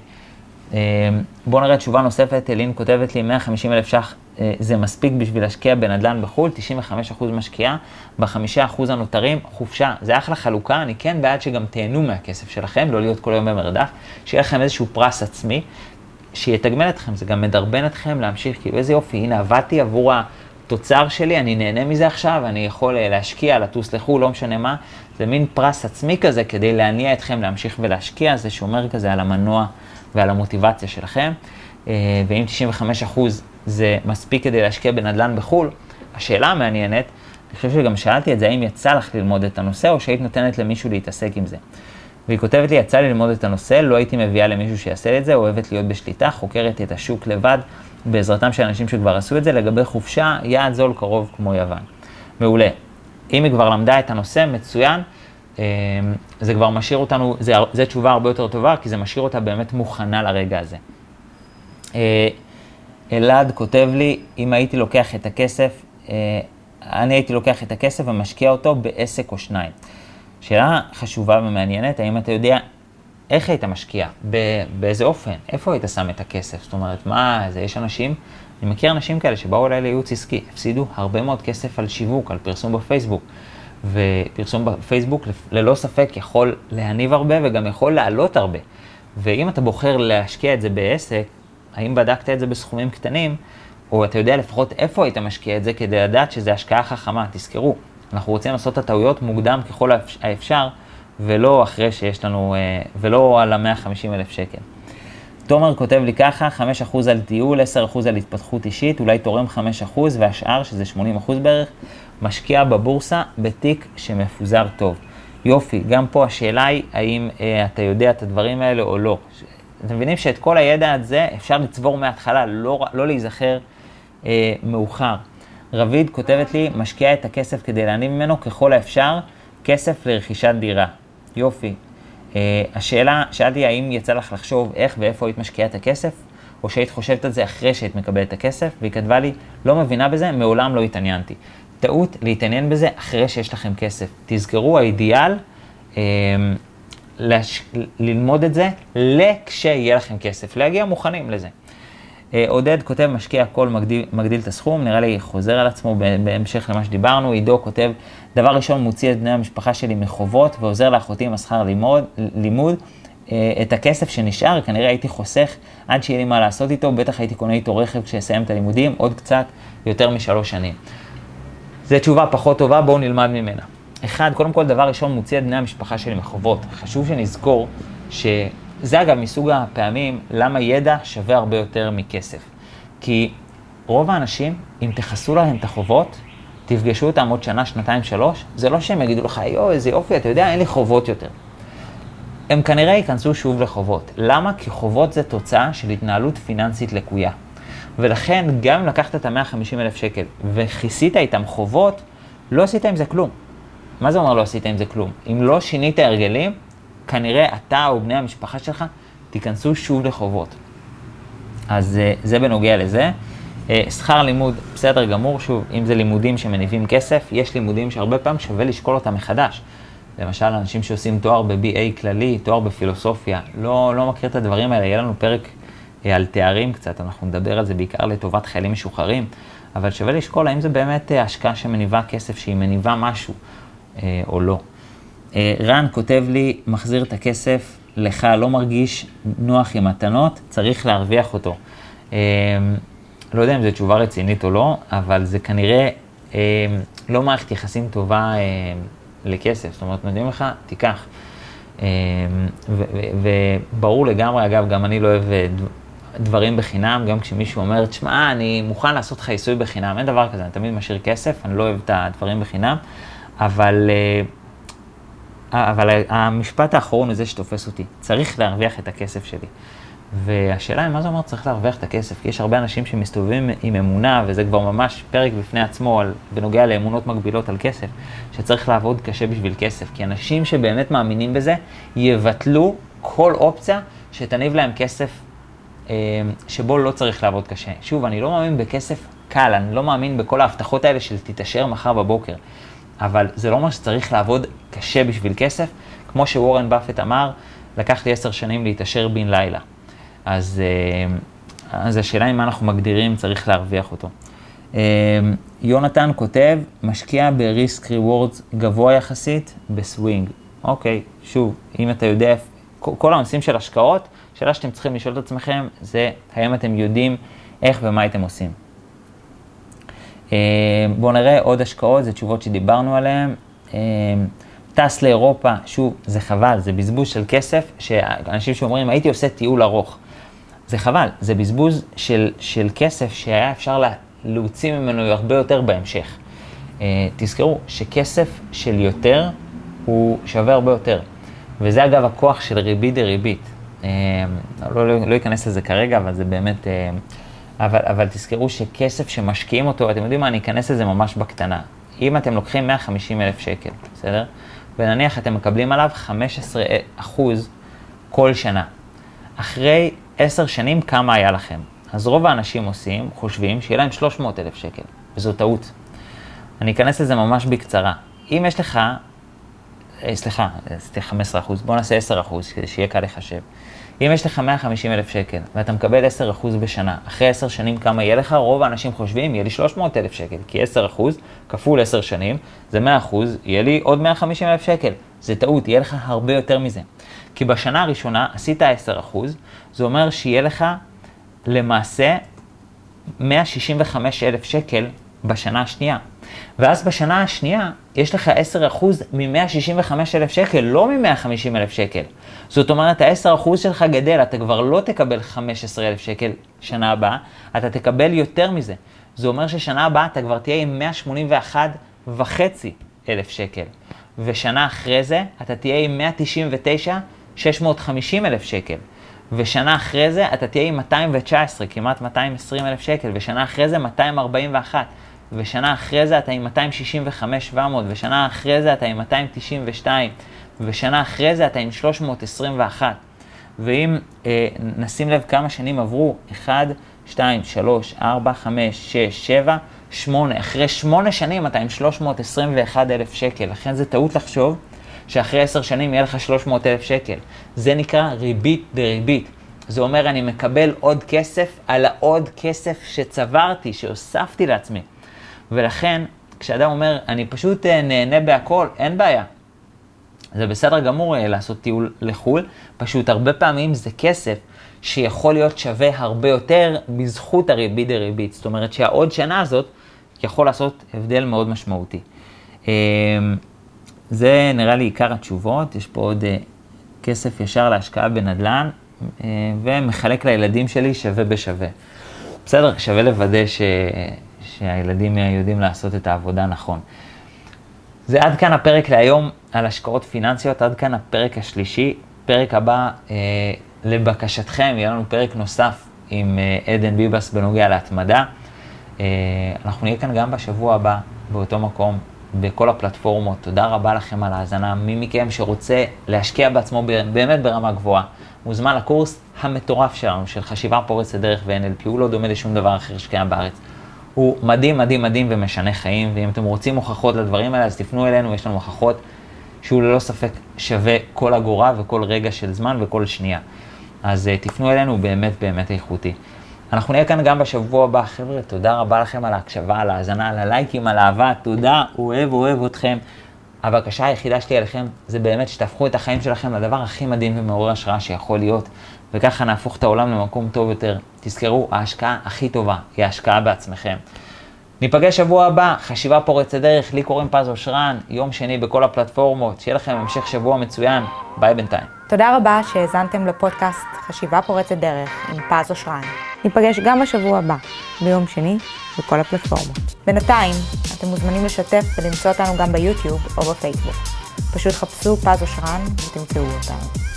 אה, בואו נראה תשובה נוספת, אלין כותבת לי 150 אלף ש"ח זה מספיק בשביל להשקיע בנדל"ן בחו"ל, 95% משקיעה, ב-5% הנותרים חופשה. זה אחלה חלוקה, אני כן בעד שגם תהנו מהכסף שלכם, לא להיות כל היום במרדף, שיהיה לכם איזשהו פרס עצמי, שיתגמל אתכם, זה גם מדרבן אתכם להמשיך, כאילו איזה יופי, הנה עבדתי עבור התוצר שלי, אני נהנה מזה עכשיו, אני יכול אה, להשקיע, לטוס לחו"ל, לא משנה מה, זה מין פרס עצמי כזה כדי להניע אתכם להמשיך ולהשקיע, זה שומר כזה על המנוע ועל המוטיבציה שלכם. אה, ואם 95% זה מספיק כדי להשקיע בנדל"ן בחו"ל, השאלה המעניינת, אני חושב שגם שאלתי את זה, האם יצא לך ללמוד את הנושא, או שהיית נותנת למישהו להתעסק עם זה. והיא כותבת לי, יצא לי ללמוד את הנושא, לא הייתי מביאה למישהו שיעשה את זה, אוהבת להיות בשליטה, חוקרת את השוק לבד, בעזרתם של אנשים שכבר עשו את זה. לגבי חופשה, יעד זול קרוב כמו יוון. מעולה. אם היא כבר למדה את הנושא, מצוין. אה, זה כבר משאיר אותנו, זו תשובה הרבה יותר טובה, כי זה משאיר אותה באמת מוכנה לרגע הזה. אלעד כותב לי, אם הייתי לוקח את הכסף, אה, אני הייתי לוקח את הכסף ומשקיע אותו בעסק או שניים. שאלה חשובה ומעניינת, האם אתה יודע איך היית משקיע, באיזה אופן, איפה היית שם את הכסף? זאת אומרת, מה, זה, יש אנשים, אני מכיר אנשים כאלה שבאו אליי לייעוץ עסקי, הפסידו הרבה מאוד כסף על שיווק, על פרסום בפייסבוק. ופרסום בפייסבוק ללא ספק יכול להניב הרבה וגם יכול לעלות הרבה. ואם אתה בוחר להשקיע את זה בעסק, האם בדקת את זה בסכומים קטנים, או אתה יודע לפחות איפה היית משקיע את זה כדי לדעת שזה השקעה חכמה. תזכרו, אנחנו רוצים לעשות את הטעויות מוקדם ככל האפשר, ולא אחרי שיש לנו, אה, ולא על ה-150 אלף שקל. תומר כותב לי ככה, 5% על טיול, 10% על התפתחות אישית, אולי תורם 5% והשאר, שזה 80% בערך, משקיע בבורסה בתיק שמפוזר טוב. יופי, גם פה השאלה היא האם אה, אתה יודע את הדברים האלה או לא. אתם מבינים שאת כל הידע הזה אפשר לצבור מההתחלה, לא, לא להיזכר אה, מאוחר. רביד כותבת לי, משקיע את הכסף כדי להניב ממנו ככל האפשר, כסף לרכישת דירה. יופי. אה, השאלה, שאלתי האם יצא לך לחשוב איך ואיפה היית משקיעה את הכסף, או שהיית חושבת על זה אחרי שהיית מקבלת את הכסף, והיא כתבה לי, לא מבינה בזה, מעולם לא התעניינתי. טעות להתעניין בזה אחרי שיש לכם כסף. תזכרו, האידיאל, אה, לש... ללמוד את זה לכשיהיה לכם כסף, להגיע מוכנים לזה. אה, עודד כותב, משקיע הכל מגדיל, מגדיל את הסכום, נראה לי חוזר על עצמו בהמשך למה שדיברנו. עידו כותב, דבר ראשון, מוציא את בני המשפחה שלי מחובות ועוזר לאחותי עם השכר לימוד, לימוד. אה, את הכסף שנשאר, כנראה הייתי חוסך עד שיהיה לי מה לעשות איתו, בטח הייתי קונה איתו רכב כשאסיים את הלימודים, עוד קצת יותר משלוש שנים. זו תשובה פחות טובה, בואו נלמד ממנה. אחד, קודם כל, דבר ראשון, מוציא את בני המשפחה שלי מחובות. חשוב שנזכור שזה אגב מסוג הפעמים למה ידע שווה הרבה יותר מכסף. כי רוב האנשים, אם תכסו להם את החובות, תפגשו אותם עוד שנה, שנתיים, שלוש, זה לא שהם יגידו לך, יואו, איזה יופי, אתה יודע, אין לי חובות יותר. הם כנראה ייכנסו שוב לחובות. למה? כי חובות זה תוצאה של התנהלות פיננסית לקויה. ולכן, גם אם לקחת את ה-150 אלף שקל וכיסית איתם חובות, לא עשית עם זה כלום. מה זה אומר לא עשית עם זה כלום? אם לא שינית הרגלים, כנראה אתה או בני המשפחה שלך תיכנסו שוב לחובות. אז uh, זה בנוגע לזה. Uh, שכר לימוד, בסדר גמור, שוב, אם זה לימודים שמניבים כסף, יש לימודים שהרבה פעמים שווה לשקול אותם מחדש. למשל, אנשים שעושים תואר ב-BA כללי, תואר בפילוסופיה, לא, לא מכיר את הדברים האלה, יהיה לנו פרק uh, על תארים קצת, אנחנו נדבר על זה בעיקר לטובת חיילים משוחררים, אבל שווה לשקול האם זה באמת השקעה שמניבה כסף, שהיא מניבה משהו. אה, או לא. אה, רן כותב לי, מחזיר את הכסף, לך לא מרגיש נוח עם מתנות, צריך להרוויח אותו. אה, לא יודע אם זו תשובה רצינית או לא, אבל זה כנראה לא מערכת יחסים טובה לכסף. זאת אומרת, נותנים לך, תיקח. וברור לגמרי, אגב, גם אני לא אוהב דברים בחינם, גם כשמישהו אומר, תשמע, אני מוכן לעשות לך עיסוי בחינם, אין דבר כזה, אני תמיד משאיר כסף, אני לא אוהב את הדברים בחינם. אבל, אה, אבל המשפט האחרון הוא זה שתופס אותי. צריך להרוויח את הכסף שלי. והשאלה היא, מה זה אומר צריך להרוויח את הכסף? כי יש הרבה אנשים שמסתובבים עם אמונה, וזה כבר ממש פרק בפני עצמו על, בנוגע לאמונות מקבילות על כסף, שצריך לעבוד קשה בשביל כסף. כי אנשים שבאמת מאמינים בזה, יבטלו כל אופציה שתניב להם כסף אה, שבו לא צריך לעבוד קשה. שוב, אני לא מאמין בכסף קל, אני לא מאמין בכל ההבטחות האלה של תתעשר מחר בבוקר. אבל זה לא אומר שצריך לעבוד קשה בשביל כסף. כמו שוורן באפט אמר, לקח לי עשר שנים להתעשר בן לילה. אז, אה, אז השאלה היא מה אנחנו מגדירים צריך להרוויח אותו. אה, יונתן כותב, משקיע ב risk rewards גבוה יחסית בסווינג. אוקיי, שוב, אם אתה יודע, כל הנושאים של השקעות, שאלה שאתם צריכים לשאול את עצמכם זה האם אתם יודעים איך ומה הייתם עושים. אה, בואו נראה עוד השקעות, זה תשובות שדיברנו עליהן. אה, טס לאירופה, שוב, זה חבל, זה בזבוז של כסף, שאנשים שאומרים, הייתי עושה טיול ארוך. זה חבל, זה בזבוז של, של כסף שהיה אפשר לה, להוציא ממנו הרבה יותר בהמשך. Uh, תזכרו שכסף של יותר הוא שווה הרבה יותר. וזה אגב הכוח של ריבית דריבית. Uh, לא, לא, לא אכנס לזה כרגע, אבל זה באמת... Uh, אבל, אבל תזכרו שכסף שמשקיעים אותו, אתם יודעים מה, אני אכנס לזה ממש בקטנה. אם אתם לוקחים 150 אלף שקל, בסדר? ונניח אתם מקבלים עליו 15 אחוז כל שנה. אחרי 10 שנים, כמה היה לכם? אז רוב האנשים עושים, חושבים שיהיה להם 300 אלף שקל, וזו טעות. אני אכנס לזה ממש בקצרה. אם יש לך, אה, סליחה, סליחה 15 אחוז, בוא נעשה 10 אחוז, כדי שיהיה קל לחשב. אם יש לך 150 אלף שקל ואתה מקבל 10% בשנה, אחרי 10 שנים כמה יהיה לך? רוב האנשים חושבים, יהיה לי 300 אלף שקל, כי 10% כפול 10 שנים זה 100%, יהיה לי עוד 150 אלף שקל. זה טעות, יהיה לך הרבה יותר מזה. כי בשנה הראשונה עשית 10%, זה אומר שיהיה לך למעשה 165 אלף שקל בשנה השנייה. ואז בשנה השנייה, יש לך 10% מ-165,000 שקל, לא מ-150,000 שקל. זאת אומרת, ה-10% שלך גדל, אתה כבר לא תקבל 15,000 שקל שנה הבאה, אתה תקבל יותר מזה. זה אומר ששנה הבאה אתה כבר תהיה עם 181,500 שקל. ושנה אחרי זה אתה תהיה עם 199,650,000 שקל. ושנה אחרי זה אתה תהיה עם 219, כמעט 220,000 שקל, ושנה אחרי זה 241. ושנה אחרי זה אתה עם 265,700, ושנה אחרי זה אתה עם 292, ושנה אחרי זה אתה עם 321. ואם אה, נשים לב כמה שנים עברו, 1, 2, 3, 4, 5, 6, 7, 8, אחרי 8 שנים אתה עם 321,000 שקל, לכן זה טעות לחשוב שאחרי 10 שנים יהיה לך 300,000 שקל. זה נקרא ריבית דריבית. זה אומר אני מקבל עוד כסף על העוד כסף שצברתי, שהוספתי לעצמי. ולכן, כשאדם אומר, אני פשוט אה, נהנה בהכל, אין בעיה. זה בסדר גמור אה, לעשות טיול לחו"ל, פשוט הרבה פעמים זה כסף שיכול להיות שווה הרבה יותר בזכות הריבית דריבית. זאת אומרת שהעוד שנה הזאת יכול לעשות הבדל מאוד משמעותי. אה, זה נראה לי עיקר התשובות, יש פה עוד כסף ישר להשקעה בנדל"ן, ומחלק לילדים שלי שווה בשווה. בסדר, שווה לוודא ש... שהילדים יודעים לעשות את העבודה נכון. זה עד כאן הפרק להיום על השקעות פיננסיות, עד כאן הפרק השלישי. פרק הבא, אה, לבקשתכם, יהיה לנו פרק נוסף עם אה, עדן ביבס בנוגע להתמדה. אה, אנחנו נהיה כאן גם בשבוע הבא, באותו מקום, בכל הפלטפורמות. תודה רבה לכם על ההאזנה. מי מכם שרוצה להשקיע בעצמו באמת ברמה גבוהה, מוזמן לקורס המטורף שלנו, של חשיבה פורצת דרך ו-NLP, הוא לא דומה לשום דבר אחר שקיים בארץ. הוא מדהים, מדהים, מדהים ומשנה חיים, ואם אתם רוצים הוכחות לדברים האלה, אז תפנו אלינו, יש לנו הוכחות שהוא ללא ספק שווה כל אגורה וכל רגע של זמן וכל שנייה. אז uh, תפנו אלינו, הוא באמת באמת איכותי. אנחנו נהיה כאן גם בשבוע הבא. חבר'ה, תודה רבה לכם על ההקשבה, על ההאזנה, על הלייקים, על האהבה. תודה, אוהב, אוהב אתכם. הבקשה היחידה שלי אליכם זה באמת שתהפכו את החיים שלכם לדבר הכי מדהים ומעורר השראה שיכול להיות, וככה נהפוך את העולם למקום טוב יותר. תזכרו, ההשקעה הכי טובה היא ההשקעה בעצמכם. ניפגש שבוע הבא, חשיבה פורצת דרך, לי קוראים פז אושרן, יום שני בכל הפלטפורמות, שיהיה לכם המשך שבוע מצוין, ביי בינתיים. תודה רבה שהאזנתם לפודקאסט חשיבה פורצת דרך עם פז אושרן. ניפגש גם בשבוע הבא, ביום שני, בכל הפלטפורמות. בינתיים, אתם מוזמנים לשתף ולמצוא אותנו גם ביוטיוב או בפייסבוק. פשוט חפשו פז אושרן ותמצאו אותנו.